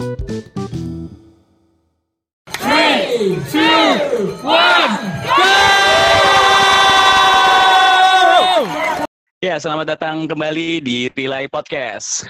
Ya, selamat datang kembali di Relay Podcast.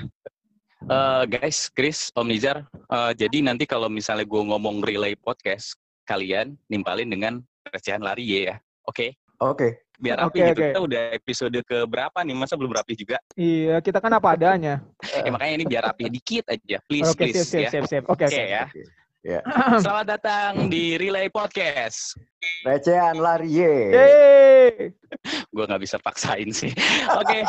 Uh, guys, Chris, Om Nizar, uh, jadi nanti kalau misalnya gue ngomong Relay Podcast, kalian nimpalin dengan recehan lari ya, oke? Okay? Oke. Okay. Biar rapi okay, gitu. Okay. Kita udah episode ke berapa nih? Masa belum rapi juga? Iya, kita kan apa adanya. eh, makanya ini biar rapi dikit aja, please, okay, please. Siap, ya. siap, siap. Oke, okay, okay, ya. Okay. Yeah. Selamat datang di Relay Podcast. Recehan lari ye. Gue nggak bisa paksain sih. Oke.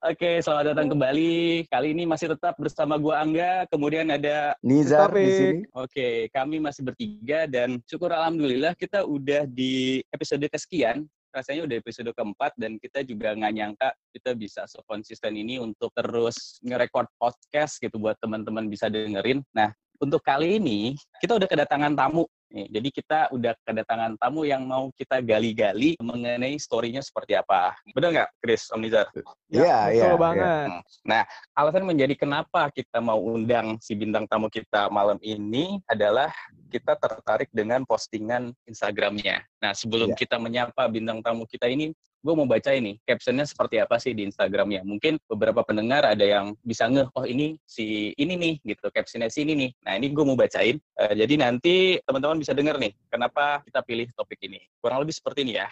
Oke, selamat datang kembali. Kali ini masih tetap bersama gue Angga, kemudian ada Nizar di sini. Oke, kami masih bertiga dan syukur alhamdulillah kita udah di episode kesekian rasanya udah episode keempat dan kita juga nggak nyangka kita bisa sekonsisten ini untuk terus nge-record podcast gitu buat teman-teman bisa dengerin. Nah, untuk kali ini kita udah kedatangan tamu. Nih, jadi kita udah kedatangan tamu yang mau kita gali-gali mengenai story-nya seperti apa. Benar nggak, Chris, Om Nizar? Iya, iya. Betul ya, banget. Ya. Nah, alasan menjadi kenapa kita mau undang si bintang tamu kita malam ini adalah kita tertarik dengan postingan Instagramnya. Nah, sebelum ya. kita menyapa bintang tamu kita ini, gue mau baca ini captionnya seperti apa sih di Instagramnya. Mungkin beberapa pendengar ada yang bisa ngeh, oh ini si ini nih gitu, captionnya si ini nih. Nah ini gue mau bacain. Uh, jadi nanti teman-teman bisa dengar nih, kenapa kita pilih topik ini. Kurang lebih seperti ini ya.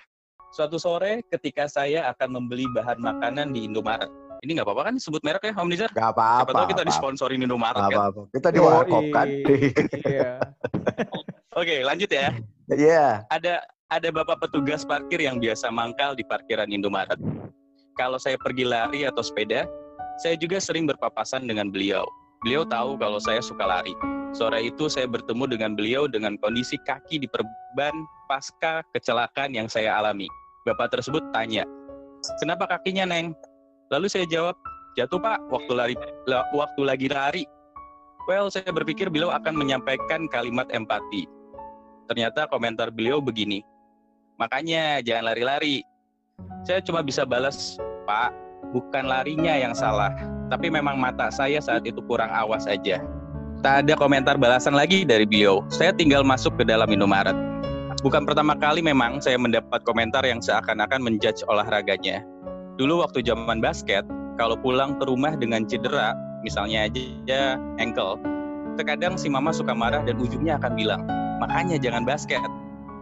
Suatu sore ketika saya akan membeli bahan makanan di Indomaret. Ini nggak apa-apa kan sebut merek ya, Om Nizar? Nggak apa-apa. Siapa tahu kita disponsori Indomaret gak kan? Apa-apa. Kita di warkop kan. Iya. Oke, lanjut ya. Iya. Yeah. Ada ada bapak petugas parkir yang biasa mangkal di parkiran Indomaret. Kalau saya pergi lari atau sepeda, saya juga sering berpapasan dengan beliau. Beliau tahu kalau saya suka lari. Sore itu saya bertemu dengan beliau dengan kondisi kaki diperban pasca kecelakaan yang saya alami. Bapak tersebut tanya, "Kenapa kakinya, Neng?" Lalu saya jawab, "Jatuh, Pak, waktu lari waktu lagi lari." Well, saya berpikir beliau akan menyampaikan kalimat empati. Ternyata komentar beliau begini, Makanya jangan lari-lari. Saya cuma bisa balas, Pak, bukan larinya yang salah, tapi memang mata saya saat itu kurang awas aja. Tak ada komentar balasan lagi dari beliau. Saya tinggal masuk ke dalam Indomaret. Bukan pertama kali memang saya mendapat komentar yang seakan-akan menjudge olahraganya. Dulu waktu zaman basket, kalau pulang ke rumah dengan cedera, misalnya aja ankle, terkadang si mama suka marah dan ujungnya akan bilang, makanya jangan basket,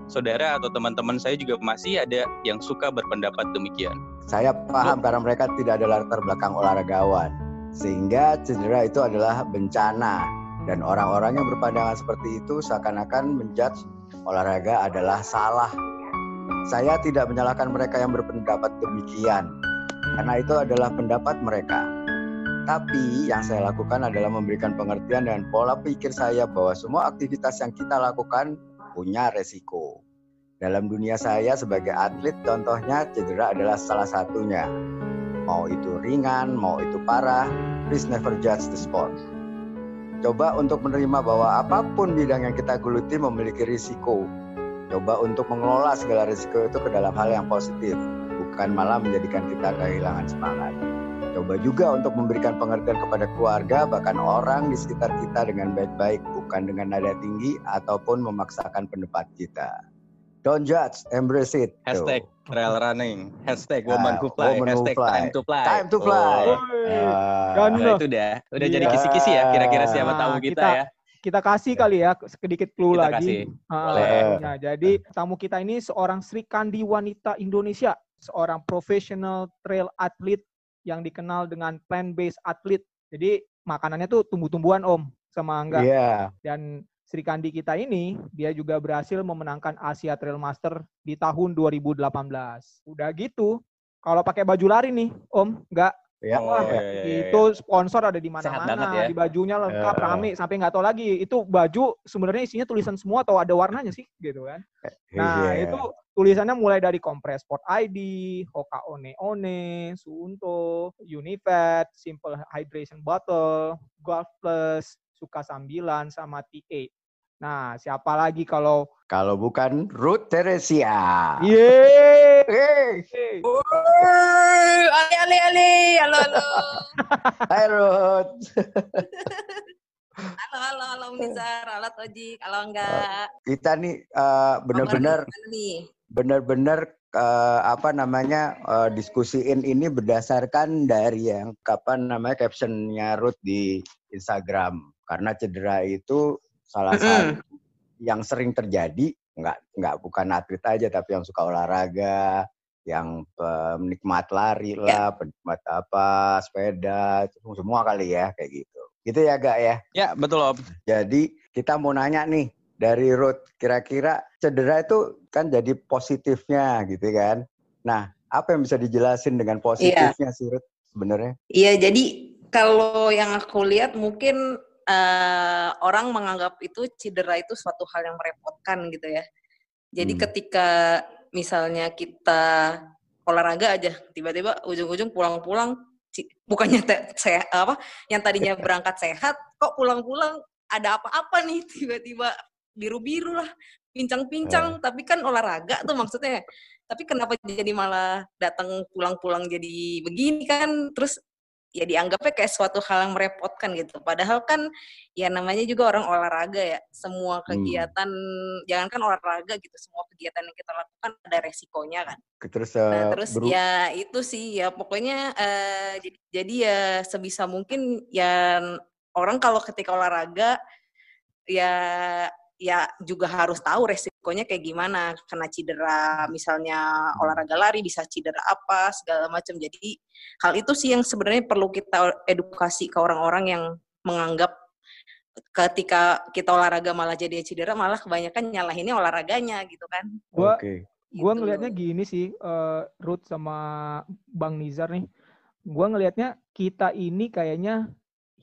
saudara atau teman-teman saya juga masih ada yang suka berpendapat demikian. Saya paham karena mereka tidak ada latar belakang olahragawan. Sehingga cedera itu adalah bencana. Dan orang-orang yang berpandangan seperti itu seakan-akan menjudge olahraga adalah salah. Saya tidak menyalahkan mereka yang berpendapat demikian. Karena itu adalah pendapat mereka. Tapi yang saya lakukan adalah memberikan pengertian dan pola pikir saya bahwa semua aktivitas yang kita lakukan punya resiko. Dalam dunia saya sebagai atlet, contohnya cedera adalah salah satunya. Mau itu ringan, mau itu parah, please never judge the sport. Coba untuk menerima bahwa apa pun bidang yang kita geluti memiliki risiko. Coba untuk mengelola segala risiko itu ke dalam hal yang positif, bukan malah menjadikan kita kehilangan semangat. Coba juga untuk memberikan pengertian kepada keluarga, bahkan orang di sekitar kita dengan baik-baik, bukan dengan nada tinggi ataupun memaksakan pendapat kita. Don't judge, embrace it. Hashtag trail running, hashtag woman who fly, woman hashtag who fly. time to fly. Time to fly. Oh. Uh, nah, itu udah, udah iya. jadi kisi-kisi ya. Kira-kira siapa nah, tahu kita, kita ya kita kasih kali ya sedikit clue kita lagi. Kasih. Nah, jadi tamu kita ini seorang Sri Kandi wanita Indonesia, seorang profesional trail athlete yang dikenal dengan plant-based athlete. Jadi makanannya tuh tumbuh-tumbuhan Om sama Angga. Iya. Yeah. Dan Sri Kandi kita ini dia juga berhasil memenangkan Asia Trail Master di tahun 2018. Udah gitu, kalau pakai baju lari nih, Om, enggak Ya, oh, ya, ya, itu sponsor ada di mana-mana, ya. di bajunya lengkap ya. rame sampai nggak tahu lagi itu baju sebenarnya isinya tulisan semua atau ada warnanya sih gitu kan. Nah yeah. itu tulisannya mulai dari Kompres Sport ID, Hoka One One, Suunto, Unifat, Simple Hydration Bottle, Golf Plus, Suka Sambilan, sama TA. Nah, siapa lagi kalau kalau bukan Ruth Teresia? Yeay. Ali Ali Ali. Halo halo. Hai Ruth. Nizar, alat Oji. Kalau enggak kita nih uh, benar-benar benar-benar uh, apa namanya uh, diskusiin ini berdasarkan dari yang kapan namanya captionnya Ruth di Instagram karena cedera itu salah satu yang sering terjadi nggak nggak bukan atlet aja tapi yang suka olahraga yang penikmat lari ya. lah, ya. penikmat apa, sepeda, semua kali ya kayak gitu. Gitu ya, Gak ya? Ya, betul, Om. Jadi kita mau nanya nih dari Ruth, kira-kira cedera itu kan jadi positifnya gitu kan. Nah, apa yang bisa dijelasin dengan positifnya ya. sih sebenarnya? Iya, jadi kalau yang aku lihat mungkin uh, orang menganggap itu cedera itu suatu hal yang merepotkan gitu ya. Jadi hmm. ketika misalnya kita olahraga aja tiba-tiba ujung-ujung pulang-pulang bukannya saya apa yang tadinya berangkat sehat kok pulang-pulang ada apa-apa nih tiba-tiba biru-biru lah pincang-pincang uh. tapi kan olahraga tuh maksudnya tapi kenapa jadi malah datang pulang-pulang jadi begini kan terus ya dianggapnya kayak suatu hal yang merepotkan gitu. Padahal kan ya namanya juga orang olahraga ya. Semua hmm. kegiatan, hmm. jangankan olahraga gitu, semua kegiatan yang kita lakukan ada resikonya kan. Terus, uh, nah, terus beru- ya itu sih ya pokoknya uh, jadi, jadi ya sebisa mungkin ya orang kalau ketika olahraga ya ya juga harus tahu resikonya kayak gimana kena cedera misalnya olahraga lari bisa cedera apa segala macam jadi hal itu sih yang sebenarnya perlu kita edukasi ke orang-orang yang menganggap ketika kita olahraga malah jadi cedera malah kebanyakan nyalahinnya olahraganya gitu kan gua okay. gua gitu. ngelihatnya gini sih uh, Ruth sama Bang Nizar nih gua ngelihatnya kita ini kayaknya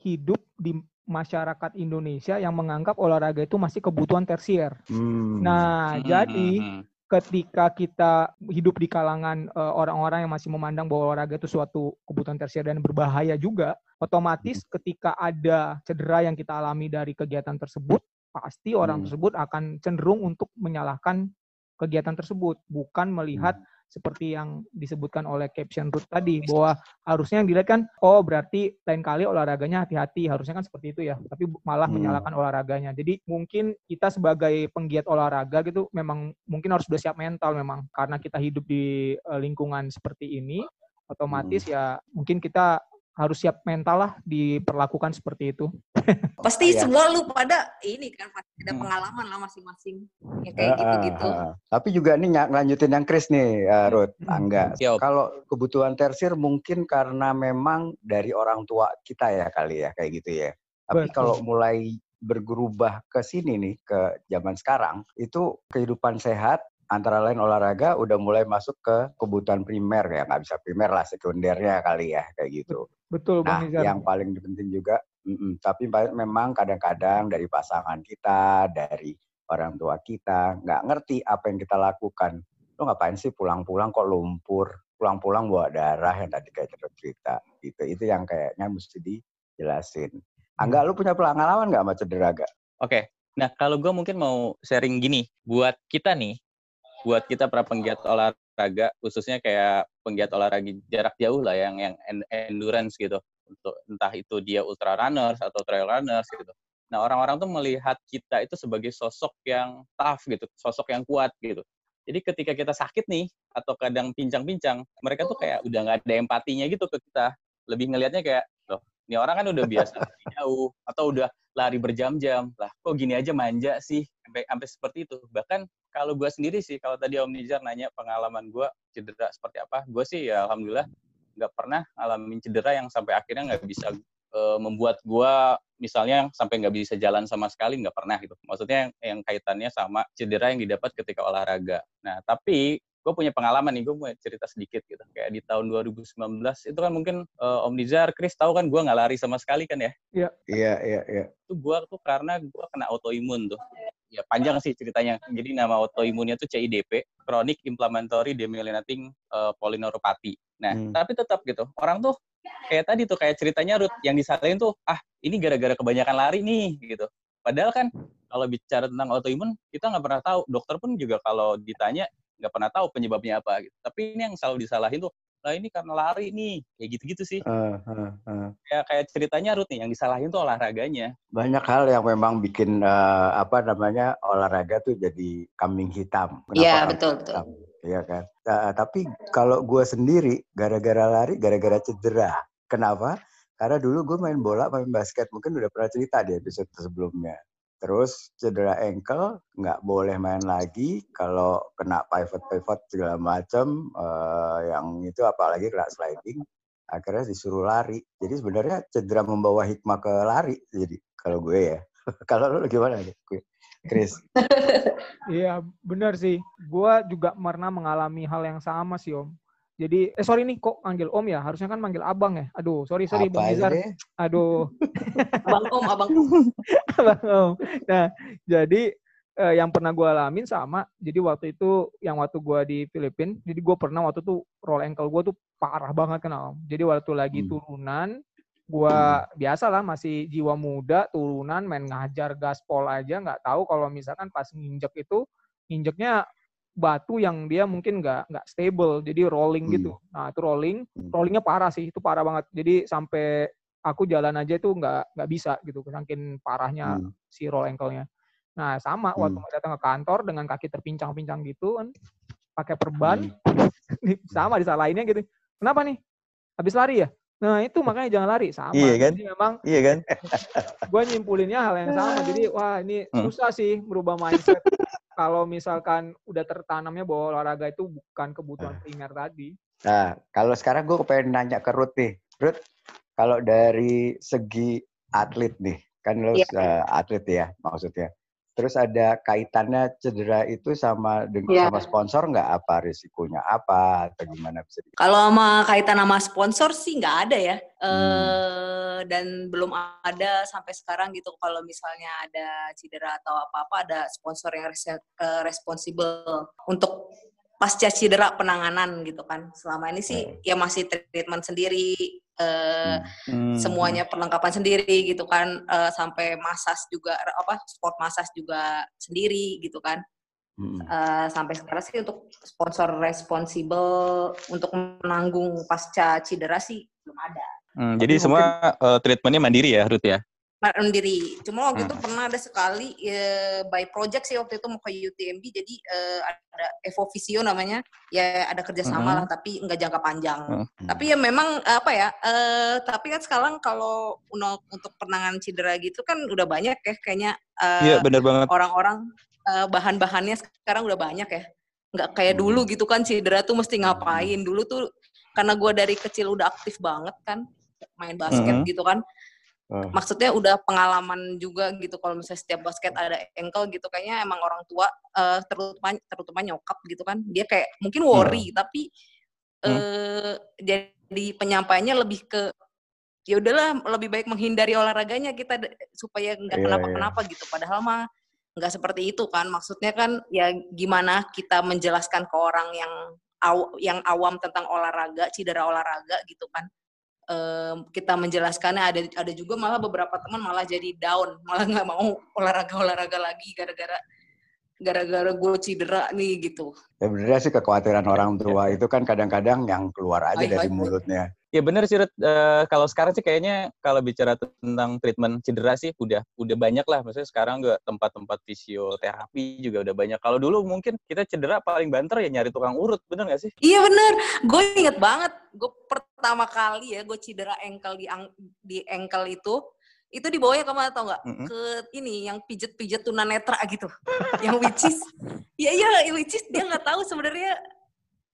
hidup di masyarakat Indonesia yang menganggap olahraga itu masih kebutuhan tersier. Hmm. Nah, hmm. jadi hmm, hmm. ketika kita hidup di kalangan uh, orang-orang yang masih memandang bahwa olahraga itu suatu kebutuhan tersier dan berbahaya juga, otomatis hmm. ketika ada cedera yang kita alami dari kegiatan tersebut, pasti orang hmm. tersebut akan cenderung untuk menyalahkan kegiatan tersebut, bukan melihat hmm seperti yang disebutkan oleh caption Ruth tadi bahwa harusnya yang dilihat kan oh berarti lain kali olahraganya hati-hati harusnya kan seperti itu ya tapi malah hmm. menyalahkan olahraganya jadi mungkin kita sebagai penggiat olahraga gitu memang mungkin harus sudah siap mental memang karena kita hidup di uh, lingkungan seperti ini otomatis hmm. ya mungkin kita harus siap mental lah diperlakukan seperti itu. Pasti ya. semua lu pada ini kan pasti ada hmm. pengalaman lah masing-masing ya kayak gitu-gitu. Uh, uh, uh. Tapi juga ini lanjutin yang Chris nih, uh, Ruth, hmm. Angga. Kalau kebutuhan tersir mungkin karena memang dari orang tua kita ya kali ya kayak gitu ya. Tapi Betul. kalau mulai bergerubah ke sini nih ke zaman sekarang itu kehidupan sehat antara lain olahraga udah mulai masuk ke kebutuhan primer ya nggak bisa primer lah sekundernya kali ya kayak gitu. Betul, nah, Bang yang paling penting juga, mm, tapi memang kadang-kadang dari pasangan kita, dari orang tua kita, nggak ngerti apa yang kita lakukan. Lo ngapain sih pulang-pulang kok lumpur, pulang-pulang bawa darah yang tadi kayak cerita gitu. Itu yang kayaknya mesti dijelasin. Angga, lu punya pengalaman nggak sama cedera gak? Oke, nah kalau gue mungkin mau sharing gini, buat kita nih, buat kita para penggiat olahraga, khususnya kayak penggiat olahraga jarak jauh lah yang yang endurance gitu, untuk entah itu dia ultra runners atau trail runners gitu. Nah orang-orang tuh melihat kita itu sebagai sosok yang tough gitu, sosok yang kuat gitu. Jadi ketika kita sakit nih atau kadang pincang-pincang, mereka tuh kayak udah nggak ada empatinya gitu ke kita. Lebih ngelihatnya kayak, loh, ini orang kan udah biasa jauh atau udah lari berjam-jam. Lah, kok gini aja manja sih sampai sampai seperti itu. Bahkan kalau gue sendiri sih, kalau tadi Om Nizar nanya pengalaman gue cedera seperti apa, gue sih ya alhamdulillah nggak pernah ngalamin cedera yang sampai akhirnya nggak bisa e, membuat gue misalnya sampai nggak bisa jalan sama sekali nggak pernah gitu. Maksudnya yang, yang kaitannya sama cedera yang didapat ketika olahraga. Nah tapi gue punya pengalaman nih, gue mau cerita sedikit gitu. Kayak di tahun 2019 itu kan mungkin uh, Om Nizar, Chris tahu kan gue nggak lari sama sekali kan ya? Iya. Iya, iya, iya. Itu gue tuh karena gue kena autoimun tuh. Ya panjang sih ceritanya. Jadi nama autoimunnya tuh CIDP, Chronic Inflammatory Demyelinating uh, Polyneuropathy. Nah, hmm. tapi tetap gitu. Orang tuh kayak tadi tuh kayak ceritanya Ruth yang disalahin tuh, ah ini gara-gara kebanyakan lari nih gitu. Padahal kan kalau bicara tentang autoimun kita nggak pernah tahu. Dokter pun juga kalau ditanya nggak pernah tahu penyebabnya apa gitu. Tapi ini yang selalu disalahin tuh lah ini karena lari nih kayak gitu-gitu sih uh, uh, uh. kayak kayak ceritanya Ruth nih yang disalahin tuh olahraganya banyak hal yang memang bikin uh, apa namanya olahraga tuh jadi kambing hitam iya betul hitam? betul Iya kan. Uh, tapi kalau gue sendiri gara-gara lari, gara-gara cedera. Kenapa? Karena dulu gue main bola, main basket. Mungkin udah pernah cerita di episode sebelumnya. Terus cedera ankle, nggak boleh main lagi. Kalau kena pivot-pivot segala macam, uh, yang itu apalagi kena sliding, akhirnya disuruh lari. Jadi sebenarnya cedera membawa hikmah ke lari. Jadi kalau gue ya. kalau lu gimana nih? Chris? Iya benar sih. Gue juga pernah mengalami hal yang sama sih Om. Jadi, eh sorry nih kok manggil Om ya? Harusnya kan manggil Abang ya? Aduh, sorry sorry Bang Nizar. Aduh. abang Om, Abang Om. abang Om. Nah, jadi eh, yang pernah gue alamin sama. Jadi waktu itu, yang waktu gue di Filipina, jadi gue pernah waktu itu roll ankle gue tuh parah banget kan Om. Jadi waktu lagi hmm. turunan, gue hmm. biasa lah masih jiwa muda, turunan, main ngajar gaspol aja, nggak tahu kalau misalkan pas nginjek itu, nginjeknya batu yang dia mungkin nggak nggak stable jadi rolling gitu hmm. nah itu rolling hmm. rollingnya parah sih itu parah banget jadi sampai aku jalan aja itu nggak nggak bisa gitu saking parahnya hmm. si roll ankle-nya nah sama hmm. waktu datang ke kantor dengan kaki terpincang-pincang gitu kan pakai perban hmm. sama disalahinnya gitu kenapa nih habis lari ya Nah itu makanya jangan lari sama. Iya kan? Jadi memang. Iya kan? gue nyimpulinnya hal yang sama. Jadi wah ini hmm. susah sih merubah mindset kalau misalkan udah tertanamnya bahwa olahraga itu bukan kebutuhan nah. primer tadi. Nah, kalau sekarang gue pengen nanya ke Ruth nih. Ruth, kalau dari segi atlet nih, kan lo yeah. Iya. uh, atlet ya maksudnya. Terus ada kaitannya cedera itu sama dengan yeah. sama sponsor nggak apa risikonya apa atau gimana bisa? Kalau sama kaitan sama sponsor sih nggak ada ya, hmm. Uh, dan belum ada sampai sekarang gitu. Kalau misalnya ada cedera atau apa-apa ada sponsor yang res uh, responsibel untuk pasca cedera penanganan gitu kan. Selama ini sih hmm. ya masih treatment sendiri, uh, hmm. semuanya perlengkapan sendiri gitu kan uh, sampai masas juga apa sport masas juga sendiri gitu kan hmm. uh, sampai sekarang sih untuk sponsor responsibel untuk menanggung pasca cedera sih belum ada. Hmm, jadi semua uh, treatmentnya mandiri ya Ruth ya? sendiri. Cuma waktu hmm. itu pernah ada sekali ya, by project sih waktu itu mau ke UTMB jadi uh, ada Evo Visio namanya ya ada kerjasama hmm. lah tapi nggak jangka panjang. Hmm. Tapi ya memang apa ya? Uh, tapi kan sekarang kalau untuk penanganan cedera gitu kan udah banyak ya kayaknya. Iya uh, benar banget. Orang-orang uh, bahan-bahannya sekarang udah banyak ya. Nggak kayak hmm. dulu gitu kan cedera tuh mesti ngapain. Dulu tuh karena gue dari kecil udah aktif banget kan main basket hmm. gitu kan Uh. Maksudnya udah pengalaman juga gitu kalau misalnya setiap basket ada ankle gitu kayaknya emang orang tua uh, terutama terutama nyokap gitu kan dia kayak mungkin worry uh. tapi uh, uh. jadi penyampaiannya lebih ke ya udahlah lebih baik menghindari olahraganya kita supaya nggak yeah, kenapa-kenapa yeah. gitu padahal mah nggak seperti itu kan maksudnya kan ya gimana kita menjelaskan ke orang yang aw, yang awam tentang olahraga cedera olahraga gitu kan um, kita menjelaskannya ada ada juga malah beberapa teman malah jadi down malah nggak mau olahraga olahraga lagi gara-gara gara-gara gue cedera nih gitu. Ya bener sih kekhawatiran orang tua itu kan kadang-kadang yang keluar aja hai, dari mulutnya. Ya bener sih, uh, kalau sekarang sih kayaknya kalau bicara tentang treatment cedera sih udah udah banyak lah. Maksudnya sekarang juga tempat-tempat fisioterapi juga udah banyak. Kalau dulu mungkin kita cedera paling banter ya nyari tukang urut, bener gak sih? Iya bener, gue inget banget. Gue pertama kali ya gue cedera ankle di, di ankle itu itu dibawanya ke mana tau nggak? Mm-hmm. Ke ini yang pijet-pijet tunanetra gitu. yang which is, ya iya which is dia nggak tahu sebenarnya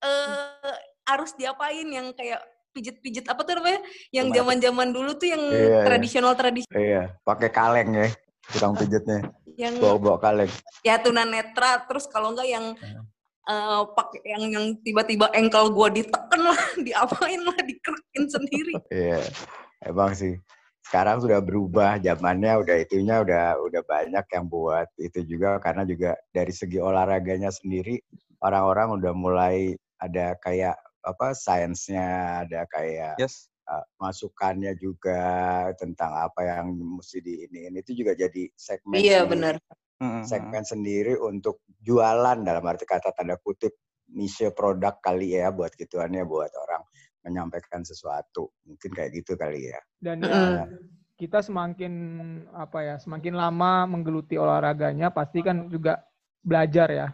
uh, harus diapain yang kayak pijet-pijet apa tuh namanya? Yang zaman-zaman dulu tuh yang iya, tradisional tradisional. Iya, pakai kaleng ya, tukang pijetnya. yang bawa-bawa kaleng. Ya tunanetra, terus kalau enggak yang uh, pakai yang yang tiba-tiba engkel gua diteken lah, diapain lah, dikerekin sendiri. Iya, emang sih sekarang sudah berubah zamannya udah itunya udah udah banyak yang buat itu juga karena juga dari segi olahraganya sendiri orang-orang udah mulai ada kayak apa sainsnya ada kayak yes. uh, masukannya juga tentang apa yang mesti di ini itu juga jadi segmen iya benar segmen sendiri untuk jualan dalam arti kata tanda kutip niche produk kali ya buat gituannya buat orang menyampaikan sesuatu. Mungkin kayak gitu kali ya. Dan ya, kita semakin apa ya, semakin lama menggeluti olahraganya pasti kan juga belajar ya,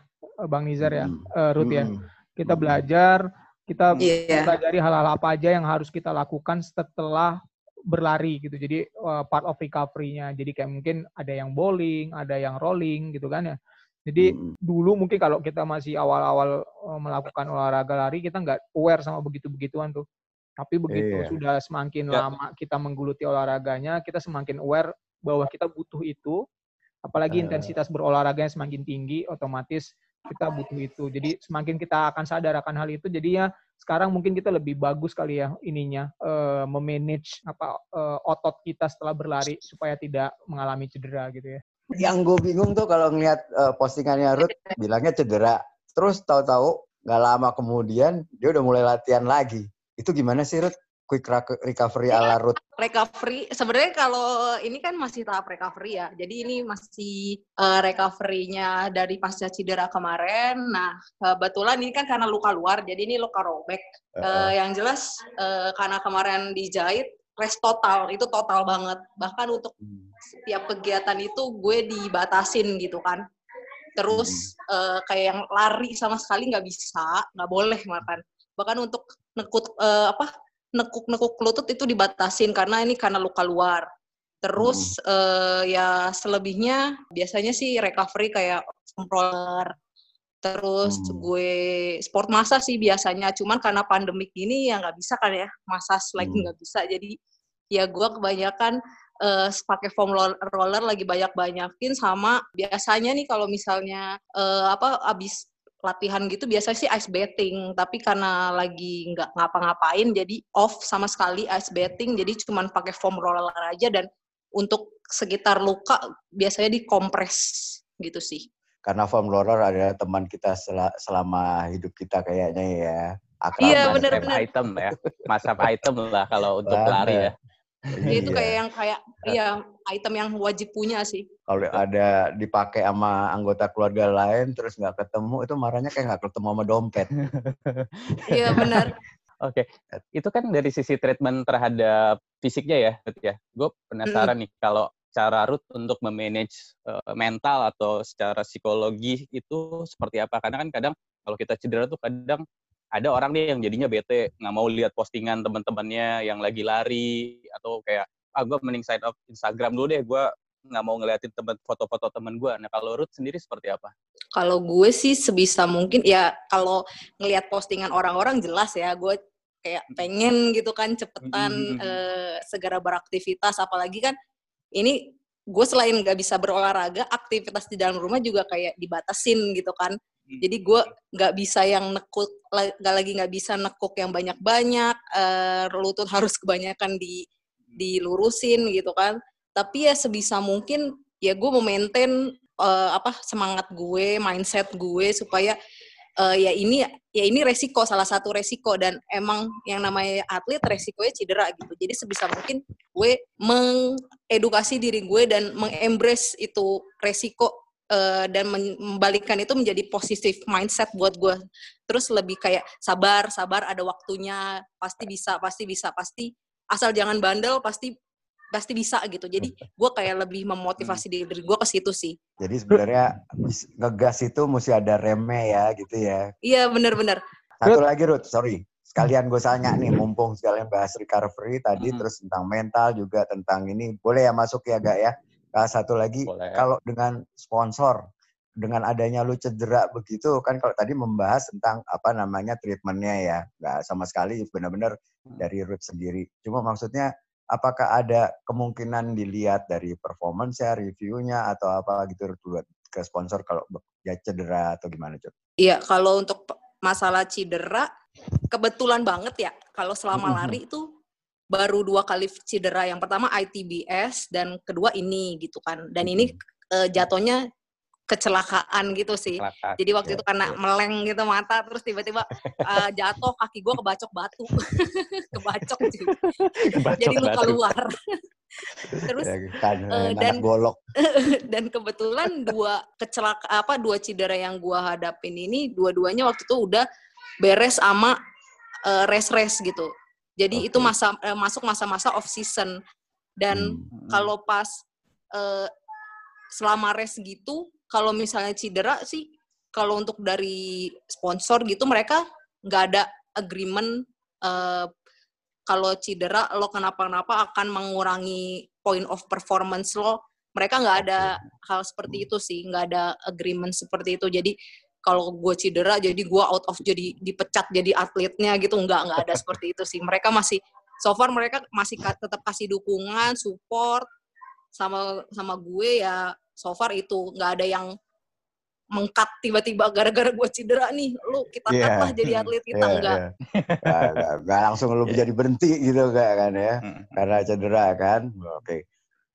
Bang Nizar ya, hmm. uh, Ruth ya. Kita belajar, kita yeah. pelajari hal-hal apa aja yang harus kita lakukan setelah berlari gitu. Jadi uh, part of recovery-nya. Jadi kayak mungkin ada yang bowling, ada yang rolling gitu kan ya. Jadi hmm. dulu mungkin kalau kita masih awal-awal uh, melakukan olahraga lari kita nggak aware sama begitu-begituan tuh. Tapi begitu yeah. sudah semakin yeah. lama kita menggeluti olahraganya, kita semakin aware bahwa kita butuh itu. Apalagi uh. intensitas berolahraganya semakin tinggi, otomatis kita butuh itu. Jadi semakin kita akan sadar akan hal itu, jadinya sekarang mungkin kita lebih bagus kali ya ininya uh, memanage apa uh, otot kita setelah berlari supaya tidak mengalami cedera gitu ya. Yang gue bingung tuh kalau ngeliat uh, postingannya Ruth bilangnya cedera, terus tahu-tahu nggak lama kemudian dia udah mulai latihan lagi. Itu gimana sih Ruth? Quick recovery ala Ruth? Recovery, sebenarnya kalau ini kan masih tahap recovery ya. Jadi ini masih uh, recovery-nya dari pasca cedera kemarin. Nah, kebetulan ini kan karena luka luar, jadi ini luka robek. Uh, uh, yang jelas uh, karena kemarin dijahit, rest total, itu total banget. Bahkan untuk hmm. setiap kegiatan itu gue dibatasin gitu kan. Terus hmm. uh, kayak yang lari sama sekali nggak bisa, nggak boleh makan bahkan untuk nekut uh, apa nekuk-nekuk lutut itu dibatasin karena ini karena luka luar. Terus hmm. uh, ya selebihnya biasanya sih recovery kayak roller. Terus hmm. gue sport masa sih biasanya, cuman karena pandemik ini ya nggak bisa kan ya, masa lagi hmm. nggak hmm. bisa. Jadi ya gue kebanyakan uh, pakai foam roller lagi banyak-banyakin sama biasanya nih kalau misalnya uh, apa abis latihan gitu biasa sih ice bathing tapi karena lagi nggak ngapa-ngapain jadi off sama sekali ice bathing jadi cuma pakai foam roller aja dan untuk sekitar luka biasanya dikompres gitu sih. Karena foam roller adalah teman kita sel selama hidup kita kayaknya ya. Akrab iya benar-benar item ya masa item lah kalau untuk lari ya Ya, itu kayak yang kayak iya item yang wajib punya sih. Kalau ada dipakai sama anggota keluarga lain terus nggak ketemu itu marahnya kayak nggak ketemu sama dompet. Iya benar. Oke, okay. itu kan dari sisi treatment terhadap fisiknya ya, ya. Gue penasaran mm. nih kalau cara Ruth untuk memanage uh, mental atau secara psikologi itu seperti apa? Karena kan kadang kalau kita cedera tuh kadang ada orang nih yang jadinya bete nggak mau lihat postingan teman-temannya yang lagi lari atau kayak ah gue mending side of Instagram dulu deh gue nggak mau ngeliatin temen foto-foto temen gue. Nah kalau Ruth sendiri seperti apa? Kalau gue sih sebisa mungkin ya kalau ngelihat postingan orang-orang jelas ya gue kayak pengen gitu kan cepetan mm -hmm. uh, segera beraktivitas apalagi kan ini gue selain nggak bisa berolahraga aktivitas di dalam rumah juga kayak dibatasin gitu kan Hmm. Jadi gue nggak bisa yang nekuk, nggak lagi nggak bisa nekuk yang banyak-banyak, uh, lutut harus kebanyakan di dilurusin gitu kan. Tapi ya sebisa mungkin ya gue mau maintain uh, apa semangat gue, mindset gue supaya uh, ya ini ya ini resiko salah satu resiko dan emang yang namanya atlet resikonya cedera gitu. Jadi sebisa mungkin gue mengedukasi diri gue dan mengembrace itu resiko uh, dan membalikkan itu menjadi positif mindset buat gue terus lebih kayak sabar sabar ada waktunya pasti bisa pasti bisa pasti asal jangan bandel pasti pasti bisa gitu. Jadi gue kayak lebih memotivasi hmm. diri gue ke situ sih. Jadi sebenarnya ngegas itu mesti ada remnya ya gitu ya. Iya benar-benar satu lagi Ruth sorry. Sekalian gue tanya nih mumpung sekalian bahas recovery tadi hmm. terus tentang mental juga tentang ini. Boleh ya masuk ya gak ya Nah, satu lagi kalau dengan sponsor dengan adanya lu cedera begitu kan kalau tadi membahas tentang apa namanya treatmentnya ya. Nggak sama sekali benar-benar hmm. dari root sendiri. Cuma maksudnya apakah ada kemungkinan dilihat dari performance ya reviewnya atau apa gitu buat ke sponsor kalau ya cedera atau gimana cuy iya kalau untuk masalah cedera kebetulan banget ya kalau selama lari itu baru dua kali cedera. Yang pertama ITBS dan kedua ini gitu kan. Dan ini uh, jatuhnya kecelakaan gitu sih. Kecelakaan. Jadi waktu ya, itu karena ya. meleng gitu mata terus tiba-tiba uh, jatuh kaki gue kebacok batu. kebacok sih. Jadi luka luar. terus ya, kan, uh, dan golok. dan kebetulan dua kecelaka apa dua cedera yang gue hadapin ini dua-duanya waktu itu udah beres sama uh, race-race gitu. Jadi okay. itu masa uh, masuk masa-masa off season dan hmm. kalau pas uh, selama race gitu kalau misalnya cedera sih kalau untuk dari sponsor gitu mereka nggak ada agreement uh, kalau cedera lo kenapa-napa akan mengurangi point of performance lo mereka nggak ada hal seperti itu sih nggak ada agreement seperti itu jadi kalau gue cedera jadi gue out of jadi dipecat jadi atletnya gitu nggak nggak ada seperti itu sih mereka masih so far mereka masih tetap kasih dukungan support sama sama gue ya so far itu nggak ada yang mengkat tiba-tiba gara-gara gue cedera nih lu kita yeah. lah jadi atlet kita yeah, enggak yeah. nggak langsung lu yeah. jadi berhenti gitu gak kan ya hmm. karena cedera kan oke okay.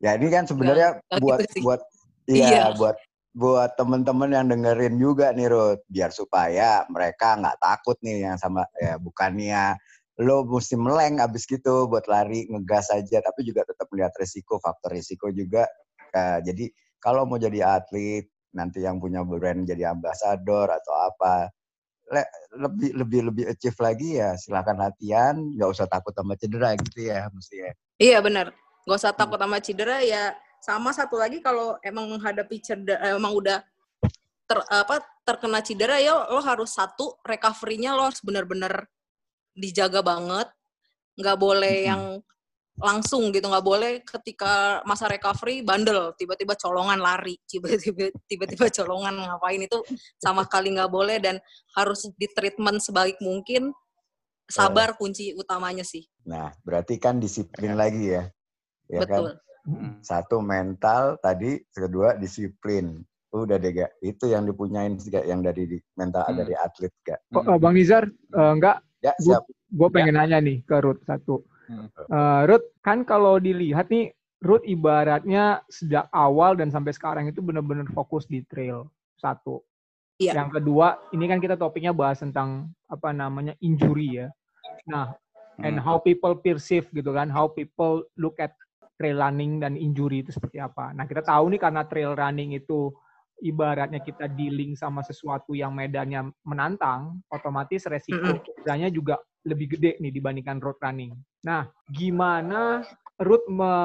ya ini kan sebenarnya buat gitu buat iya yeah. buat buat temen-temen yang dengerin juga nih Ruth biar supaya mereka nggak takut nih yang sama ya bukannya lo mesti meleng abis gitu buat lari ngegas aja tapi juga tetap melihat resiko faktor resiko juga. Uh, jadi kalau mau jadi atlet nanti yang punya brand jadi ambasador atau apa le, lebih lebih lebih achieve lagi ya silakan latihan. Nggak usah takut sama cedera gitu ya mesti ya iya benar nggak usah takut sama cedera ya sama satu lagi kalau emang menghadapi cedera eh, emang udah ter, apa terkena cedera ya lo harus satu recovery-nya lo harus benar-benar dijaga banget nggak boleh hmm. yang langsung gitu nggak boleh ketika masa recovery bandel tiba-tiba colongan lari tiba-tiba tiba-tiba colongan ngapain itu sama sekali nggak boleh dan harus di treatment sebaik mungkin sabar kunci utamanya sih nah berarti kan disiplin lagi ya, ya kan? betul kan? Satu mental tadi kedua disiplin udah deh gak itu yang dipunyain sih gak yang dari mental hmm. dari atlet gak oh, bang Nizar uh, enggak Ya, siap. Gue pengen ya. nanya nih ke Ruth satu. Hmm. Uh, Ruth, kan kalau dilihat nih, Ruth ibaratnya sejak awal dan sampai sekarang itu benar-benar fokus di trail satu. Iya. Yang kedua, ini kan kita topiknya bahas tentang apa namanya injury ya. Nah, hmm. and how people perceive gitu kan, how people look at trail running dan injury itu seperti apa. Nah, kita tahu nih karena trail running itu ibaratnya kita dealing sama sesuatu yang medannya menantang, otomatis resiko cederanya juga lebih gede nih dibandingkan road running. Nah, gimana road me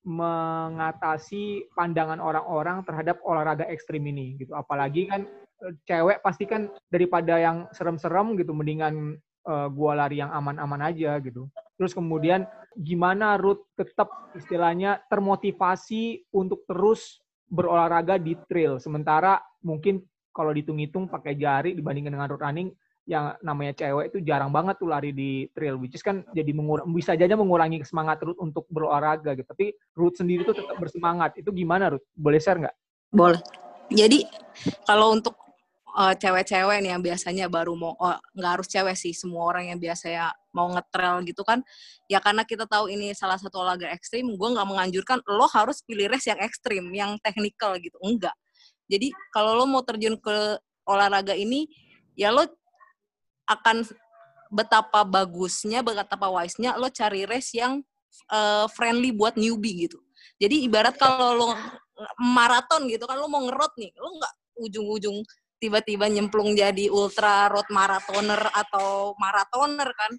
mengatasi pandangan orang-orang terhadap olahraga ekstrim ini gitu. Apalagi kan e, cewek pasti kan daripada yang serem-serem gitu mendingan uh, gua lari yang aman-aman aja gitu. Terus kemudian gimana Ruth tetap istilahnya termotivasi untuk terus berolahraga di trail. Sementara mungkin kalau dihitung-hitung pakai jari dibandingkan dengan road running, yang namanya cewek itu jarang banget tuh lari di trail, which is kan jadi mengur bisa aja mengurangi semangat Ruth untuk berolahraga gitu. Tapi Ruth sendiri tuh tetap bersemangat. Itu gimana Ruth? Boleh share nggak? Boleh. Jadi kalau untuk uh, cewek-cewek nih yang biasanya baru mau oh, nggak harus cewek sih semua orang yang biasanya mau ngetrail gitu kan ya karena kita tahu ini salah satu olahraga ekstrim gue nggak menganjurkan lo harus pilih race yang ekstrim yang teknikal gitu enggak. Jadi kalau lo mau terjun ke olahraga ini ya lo akan betapa bagusnya betapa wise-nya lo cari race yang uh, friendly buat newbie gitu. Jadi ibarat kalau lo maraton gitu kan lo mau ngerot nih lo nggak ujung-ujung tiba-tiba nyemplung jadi ultra road marathoner atau marathoner kan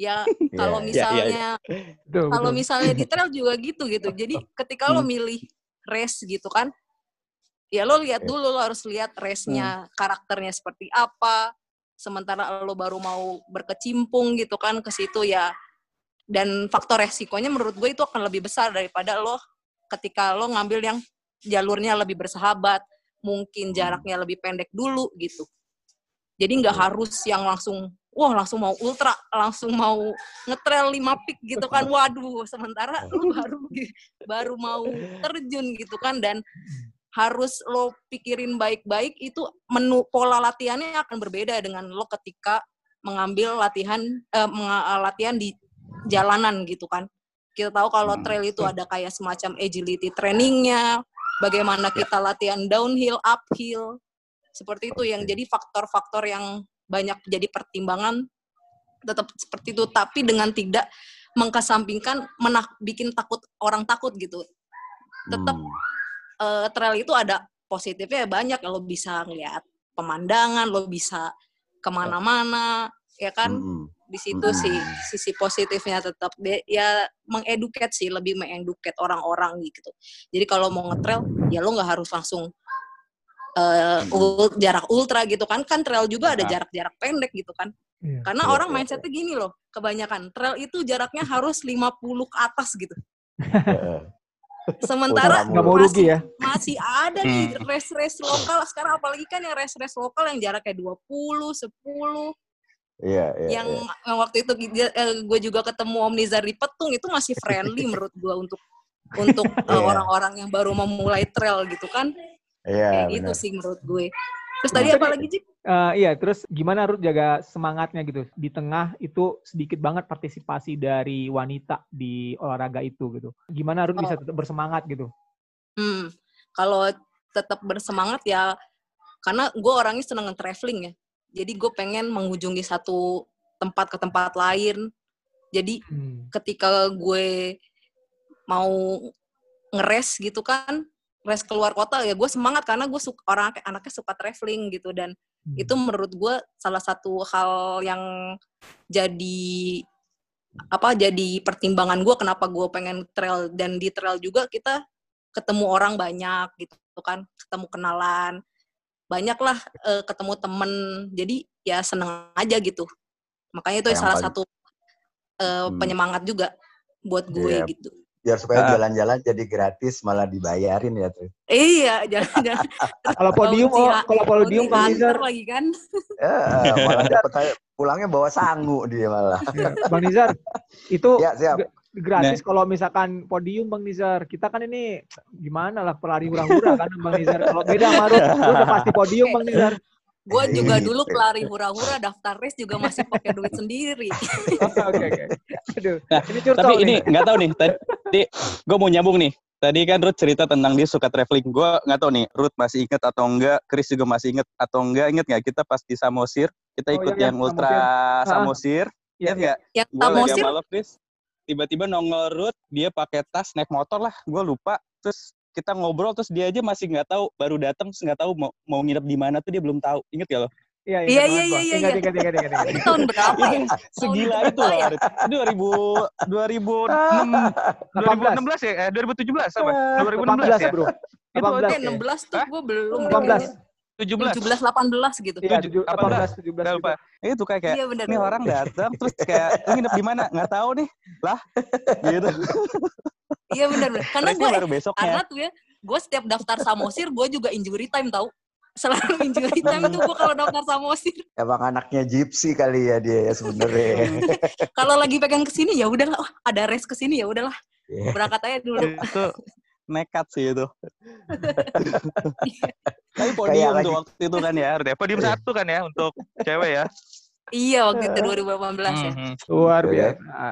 ya kalau yeah, misalnya yeah, yeah. kalau misalnya di trail juga gitu gitu jadi ketika lo hmm. milih race gitu kan ya lo lihat dulu lo harus lihat race-nya hmm. karakternya seperti apa sementara lo baru mau berkecimpung gitu kan ke situ ya dan faktor resikonya menurut gue itu akan lebih besar daripada lo ketika lo ngambil yang jalurnya lebih bersahabat mungkin hmm. jaraknya lebih pendek dulu gitu. Jadi nggak iya. harus yang langsung wah langsung mau ultra, langsung mau ngetrail lima pik gitu kan. Waduh, sementara lu baru baru mau terjun gitu kan dan harus lo pikirin baik-baik itu menu pola latihannya akan berbeda dengan lo ketika mengambil latihan eh, latihan di jalanan gitu kan. Kita tahu kalau hmm. trail itu ada kayak semacam agility trainingnya, bagaimana kita latihan downhill, uphill, seperti itu yang jadi faktor-faktor yang banyak jadi pertimbangan tetap seperti itu tapi dengan tidak mengkesampingkan menak bikin takut orang takut gitu tetap hmm. uh, trail itu ada positifnya banyak lo bisa ngeliat pemandangan lo bisa ke mana-mana ya kan hmm. di situ hmm. sih sisi positifnya tetap ya mengeduket sih lebih mengeduket orang-orang gitu jadi kalau mau ngetrail ya lo nggak harus langsung uh, ul jarak ultra gitu kan kan trail juga ada iya. jarak-jarak pendek gitu kan. Yeah. karena yeah, orang yeah, mindsetnya gini loh kebanyakan trail itu jaraknya harus 50 ke atas gitu. Sementara nggak mau rugi ya? masih ada nih hmm. race-race lokal. Sekarang apalagi kan yang race-race lokal yang jaraknya 20 10 Iya, iya, yang, iya. yang waktu itu eh, gue juga ketemu Om Nizar di Petung itu masih friendly menurut gue untuk untuk uh, orang-orang yang baru memulai trail gitu kan Iya. Kayak gitu sih menurut gue. Terus tadi apa lagi, Jik? Uh, iya, terus gimana Ruth jaga semangatnya gitu? Di tengah itu sedikit banget partisipasi dari wanita di olahraga itu gitu. Gimana Ruth oh. bisa tetap bersemangat gitu? Hmm, kalau tetap bersemangat ya karena gue orangnya seneng traveling ya. Jadi gue pengen mengunjungi satu tempat ke tempat lain. Jadi hmm. ketika gue mau ngeres gitu kan, race keluar kota ya gue semangat karena gue suka orang anaknya suka traveling gitu dan hmm. itu menurut gue salah satu hal yang jadi apa jadi pertimbangan gue kenapa gue pengen trail dan di trail juga kita ketemu orang banyak gitu kan ketemu kenalan banyak lah uh, ketemu temen jadi ya seneng aja gitu makanya itu salah paling... satu uh, hmm. penyemangat juga buat gue yeah. gitu biar supaya jalan-jalan uh, jadi gratis malah dibayarin ya tuh. Iya, jalan-jalan. kalau podium oh, kalau podium Bang Nizar lagi kan. Ya, malah dapat pulangnya bawa sangu dia malah. Ya, Bang Nizar, itu ya, siap. gratis nah. kalau misalkan podium Bang Nizar. Kita kan ini gimana lah pelari hura-hura kan Bang Nizar. Kalau beda Marut, udah pasti podium Bang Nizar. Gue juga dulu pelari hura-hura daftar race juga masih pakai duit sendiri. Oke oke oke. Aduh. Nah, ini tapi ini nggak tahu nih. Tadi gue mau nyambung nih. Tadi kan Ruth cerita tentang dia suka traveling. Gue nggak tahu nih, Ruth masih inget atau enggak, Chris juga masih inget atau enggak. Inget nggak kita pas di Samosir, kita oh, ikut oh, yang Ultra Samosir. Samosir. Iya nggak? Yang Samosir. Chris. Tiba-tiba nongol Ruth, dia pakai tas naik motor lah. Gue lupa. Terus kita ngobrol terus dia aja masih nggak tahu baru datang terus nggak tahu mau mau nginep di mana tuh dia belum tahu inget ya lo Iya, iya, iya, iya, iya. Ingat, ingat, ingat, ingat, ingat. tahun berapa ya? Segila itu loh, Arit. Itu 2000, 2006, 2016 ya? Eh, 2017 apa? 2016 ya? bro. Itu 16 tuh gue belum. 18. 17 17 18 gitu. Iya, 18 17 17. lupa. Gitu. Itu kayak kayak iya, bener, ini orang datang terus kayak lu nginep di mana? Enggak tahu nih. Lah. Gitu. iya benar benar. Karena gue baru besoknya. Karena tuh ya, gue setiap daftar Samosir gue juga injury time tahu. Selalu injury time tuh gue kalau daftar Samosir. Emang anaknya gypsy kali ya dia ya sebenarnya. kalau lagi pegang ke sini ya udahlah, oh, ada race ke sini ya udahlah. Yeah. Berangkat aja dulu. Itu nekat sih itu. Tapi podium tuh waktu itu kan ya, podium iya. satu kan ya untuk cewek ya. Iya waktu itu 2018 ya. Hmm, Luar iya. biasa.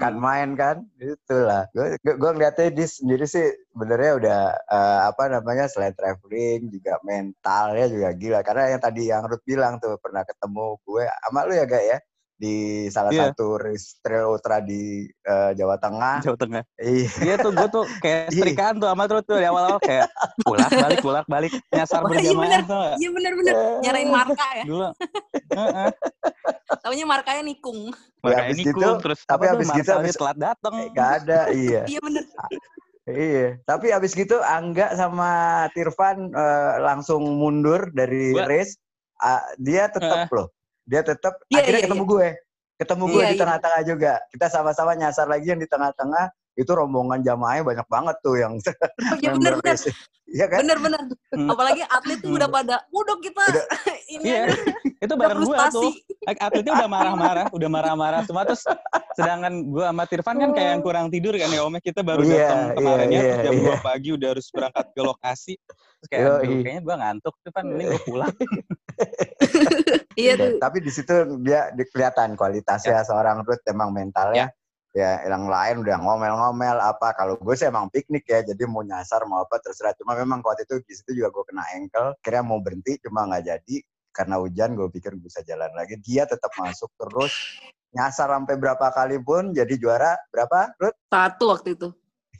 kan main kan, itulah. Gue gue ngeliatnya di sendiri sih sebenarnya udah uh, apa namanya selain traveling juga mentalnya juga gila. Karena yang tadi yang Ruth bilang tuh pernah ketemu gue sama lu ya gak ya? Di salah yeah. satu race trail ultra di uh, Jawa Tengah. Jawa Tengah. Iya. Iya tuh gue tuh kayak iya. setrikaan tuh sama tuh di awal-awal kayak bolak balik bolak balik nyasar oh, berjamaah tuh. Iya bener bener nyarain marka ya. Dulu. Taunya markanya nikung. Markanya ya, nikung gitu, terus tapi habis gitu habis telat datang. Eh, gak ada, iya. iya bener. Iya, tapi abis gitu Angga sama Tirvan uh, langsung mundur dari What? race. Uh, dia tetap uh. loh dia tetap yeah, akhirnya yeah, ketemu yeah. gue ketemu gue yeah, di iya. tengah-tengah yeah. juga kita sama-sama nyasar lagi yang di tengah-tengah itu rombongan jamaahnya banyak banget tuh yang oh, ya benar benar Iya kan? Bener bener. Hmm. Apalagi atlet tuh udah hmm. pada, udah kita udah, ini iya. itu bareng gue tuh. Atletnya udah marah-marah, udah marah-marah semua terus sedangkan gue sama Tirvan kan kayak yang kurang tidur kan ya Om kita baru yeah, datang kemarin yeah, ya yeah, jam yeah. 2 pagi udah harus berangkat ke lokasi. Terus kayak Yo, kayaknya gue ngantuk tuh kan ini gue pulang. iya tuh. Tapi di situ dia kelihatan kualitasnya ya. seorang Ruth emang mentalnya. Ya ya yang lain udah ngomel-ngomel apa kalau gue sih emang piknik ya jadi mau nyasar mau apa terserah. Cuma memang waktu itu di situ juga gue kena ankle kira mau berhenti cuma nggak jadi. Karena hujan gue pikir bisa jalan lagi. Dia tetap masuk terus nyasar sampai berapa kali pun jadi juara berapa Ruth? satu waktu itu.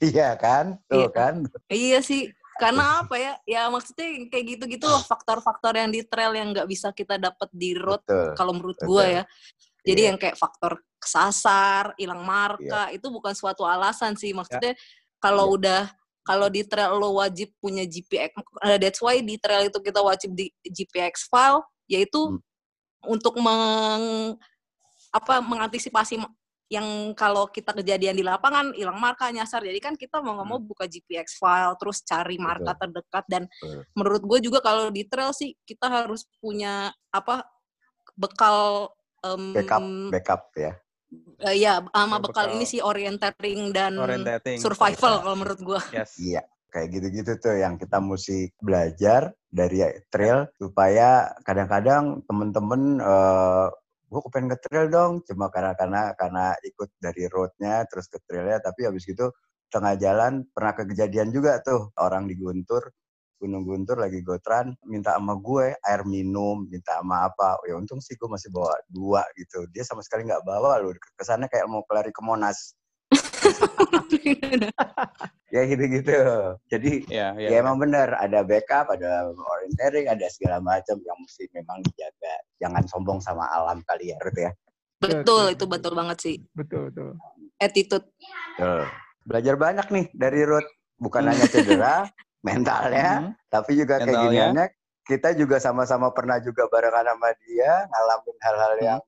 Iya kan? Tuh iya. kan? Iya sih. Karena apa ya? Ya maksudnya kayak gitu-gitu loh faktor-faktor yang di trail yang nggak bisa kita dapat di road kalau menurut gue ya jadi yeah. yang kayak faktor kesasar, hilang marka yeah. itu bukan suatu alasan sih. Maksudnya yeah. kalau yeah. udah kalau di trail lo wajib punya GPX, uh, that's why di trail itu kita wajib di GPX file, yaitu hmm. untuk meng apa mengantisipasi yang kalau kita kejadian di lapangan hilang marka nyasar jadi kan kita mau nggak mau hmm. buka GPX file terus cari marka Betul. terdekat dan Betul. menurut gue juga kalau di trail sih kita harus punya apa bekal um, backup backup ya uh, ya sama bekal, bekal ini sih orienteering dan orienteering. survival kalau menurut gua yes. iya kayak gitu-gitu tuh yang kita mesti belajar dari trail supaya kadang-kadang temen-temen uh, gue kepengen ke trail dong cuma karena karena karena ikut dari roadnya terus ke trailnya tapi habis gitu tengah jalan pernah kejadian juga tuh orang di Guntur Gunung Guntur lagi gotran minta sama gue air minum minta sama apa. Ya untung sih gue masih bawa dua gitu. Dia sama sekali nggak bawa loh. Kesannya kayak mau kelari ke Monas. Ya gitu-gitu. Jadi ya, ya, ya emang benar ada backup ada orientering ada segala macam yang mesti memang dijaga. Jangan sombong sama alam kali ya Ruth ya. Betul itu betul banget sih. Betul betul. Attitude. Tuh. belajar banyak nih dari Ruth bukan hanya cedera mentalnya, hmm. tapi juga kayak giniannya kita juga sama-sama pernah juga barengan sama dia ngalamin hal-hal hmm. yang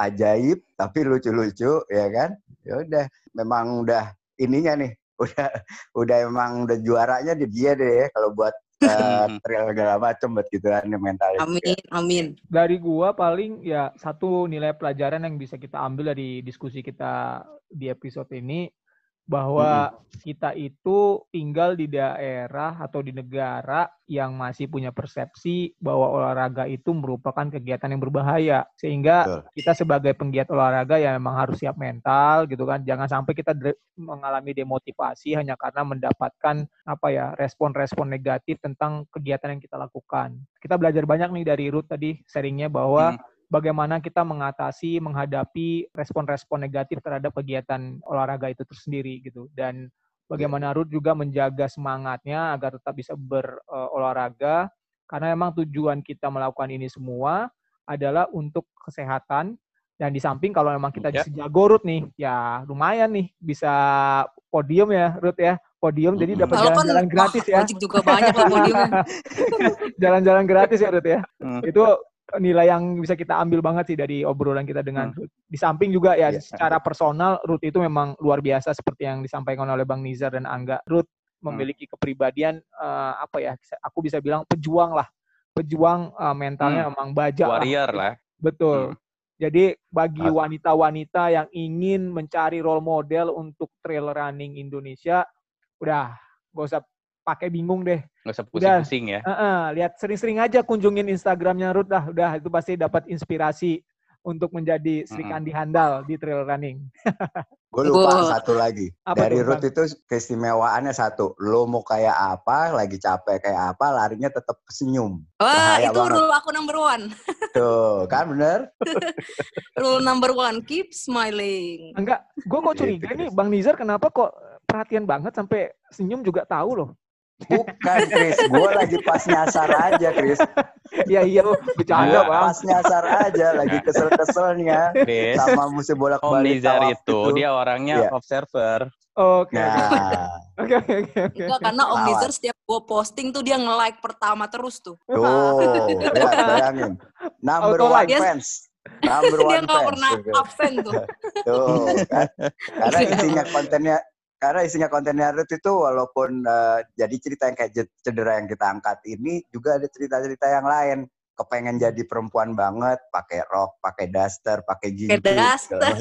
ajaib tapi lucu-lucu ya kan ya udah memang udah ininya nih udah udah emang udah juaranya di dia deh ya kalau buat uh, trail segala macam buat gitu kan mental amin amin dari gua paling ya satu nilai pelajaran yang bisa kita ambil dari diskusi kita di episode ini bahwa hmm. kita itu tinggal di daerah atau di negara yang masih punya persepsi bahwa olahraga itu merupakan kegiatan yang berbahaya sehingga Betul. kita sebagai penggiat olahraga ya memang harus siap mental gitu kan jangan sampai kita mengalami demotivasi hanya karena mendapatkan apa ya respon-respon negatif tentang kegiatan yang kita lakukan kita belajar banyak nih dari Ruth tadi sharingnya bahwa hmm bagaimana kita mengatasi, menghadapi respon-respon negatif terhadap kegiatan olahraga itu tersendiri gitu. Dan bagaimana iya. Ruth juga menjaga semangatnya agar tetap bisa berolahraga karena memang tujuan kita melakukan ini semua adalah untuk kesehatan dan di samping kalau memang kita ya. jago Ruth nih, ya lumayan nih bisa podium ya Ruth ya podium jadi dapat jalan-jalan gratis ya. juga banyak lah podium. jalan-jalan gratis ya Ruth ya. Hmm. Itu nilai yang bisa kita ambil banget sih dari obrolan kita dengan hmm. Ruth. Di samping juga ya yeah. secara personal Ruth itu memang luar biasa seperti yang disampaikan oleh Bang Nizar dan Angga. Ruth memiliki hmm. kepribadian uh, apa ya? Aku bisa bilang pejuang lah. Pejuang uh, mentalnya hmm. memang baja Warrior lah. lah. Betul. Hmm. Jadi bagi wanita-wanita yang ingin mencari role model untuk trail running Indonesia, udah gak usah pakai bingung deh. Nggak usah pusing-pusing ya. Uh -uh, lihat sering-sering aja kunjungin Instagramnya Ruth lah. Udah itu pasti dapat inspirasi untuk menjadi Sri Kandi mm -hmm. handal di trail running. Gue lupa oh. satu lagi. Apa Dari Ruth itu keistimewaannya satu. Lo mau kayak apa, lagi capek kayak apa, larinya tetap senyum. Wah, itu banget. rule aku number one. Tuh, kan bener? rule number one, keep smiling. Enggak, gue kok gitu, curiga nih Bang Nizar kenapa kok perhatian banget sampai senyum juga tahu loh. Bukan, Chris. Gue lagi pas nyasar aja, Chris. Iya, iya. Bercanda, Bang. Pas nyasar aja. Lagi kesel-keselnya. Chris. Sama musim bolak balik Om itu, itu, dia orangnya yeah. observer. Oke. Nah. Oke, oke, oke. karena Om Nizar setiap gue posting tuh dia nge-like pertama terus tuh. Tuh, ya, bayangin. Number one like. fans. Number one dia nggak pernah absen tuh. tuh, kan? Karena isinya kontennya karena isinya konten Ruth itu walaupun uh, jadi cerita yang kayak cedera yang kita angkat ini juga ada cerita-cerita yang lain. Kepengen jadi perempuan banget pakai rok pakai daster pakai gigi daster.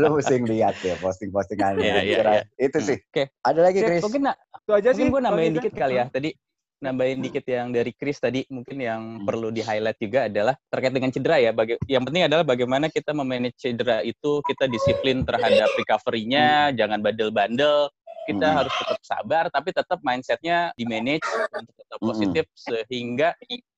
lu mesti lihat ya posting-postingannya yeah, yeah, yeah. itu sih. Oke. Okay. ada lagi Chris? mungkin itu aja mungkin sih gue nambahin dikit kali ya. Tadi nambahin dikit yang dari Chris tadi mungkin yang hmm. perlu di highlight juga adalah terkait dengan cedera ya. Baga yang penting adalah bagaimana kita memanage cedera itu kita disiplin terhadap recovery-nya, hmm. jangan bandel-bandel. Kita hmm. harus tetap sabar, tapi tetap mindsetnya di manage untuk tetap hmm. positif hmm. sehingga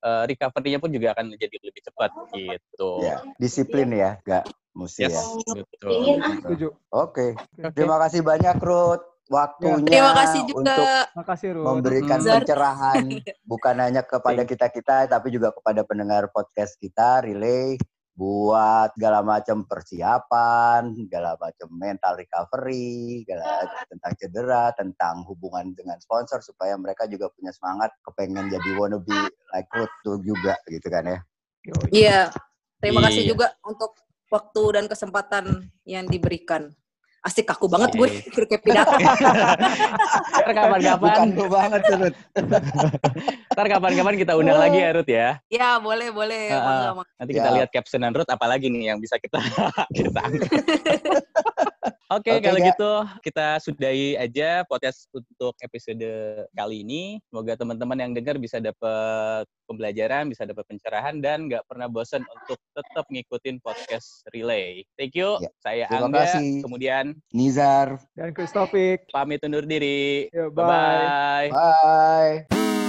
uh, recovery-nya pun juga akan menjadi lebih cepat gitu. Ya, disiplin ya, gak mesti yes, ya. Betul. Oke, okay. terima kasih banyak Ruth waktunya Terima kasih juga. untuk Makasih, memberikan hmm. pencerahan bukan hanya kepada kita-kita tapi juga kepada pendengar podcast kita relay buat segala macam persiapan, segala macam mental recovery, segala tentang cedera, tentang hubungan dengan sponsor supaya mereka juga punya semangat kepengen jadi wannabe like Ruth tuh juga gitu kan ya. Iya. Terima kasih iya. juga untuk waktu dan kesempatan yang diberikan asik kaku banget gue kayak pidato. Ntar kapan-kapan. Bukan banget, Ruth. Ntar kapan-kapan kita undang lagi ya, Ruth ya. Ya, boleh, boleh. Uh, nanti kita ya. lihat captionan Ruth apalagi nih yang bisa kita kita Oke, okay, okay, kalau ya. gitu kita sudahi aja podcast untuk episode kali ini. Semoga teman-teman yang dengar bisa dapat pembelajaran, bisa dapat pencerahan, dan nggak pernah bosan untuk tetap ngikutin podcast Relay. Thank you. Ya. Saya Terima Angga, kasih. kemudian Nizar, dan Kristofik. Pamit undur diri. bye. Bye. bye.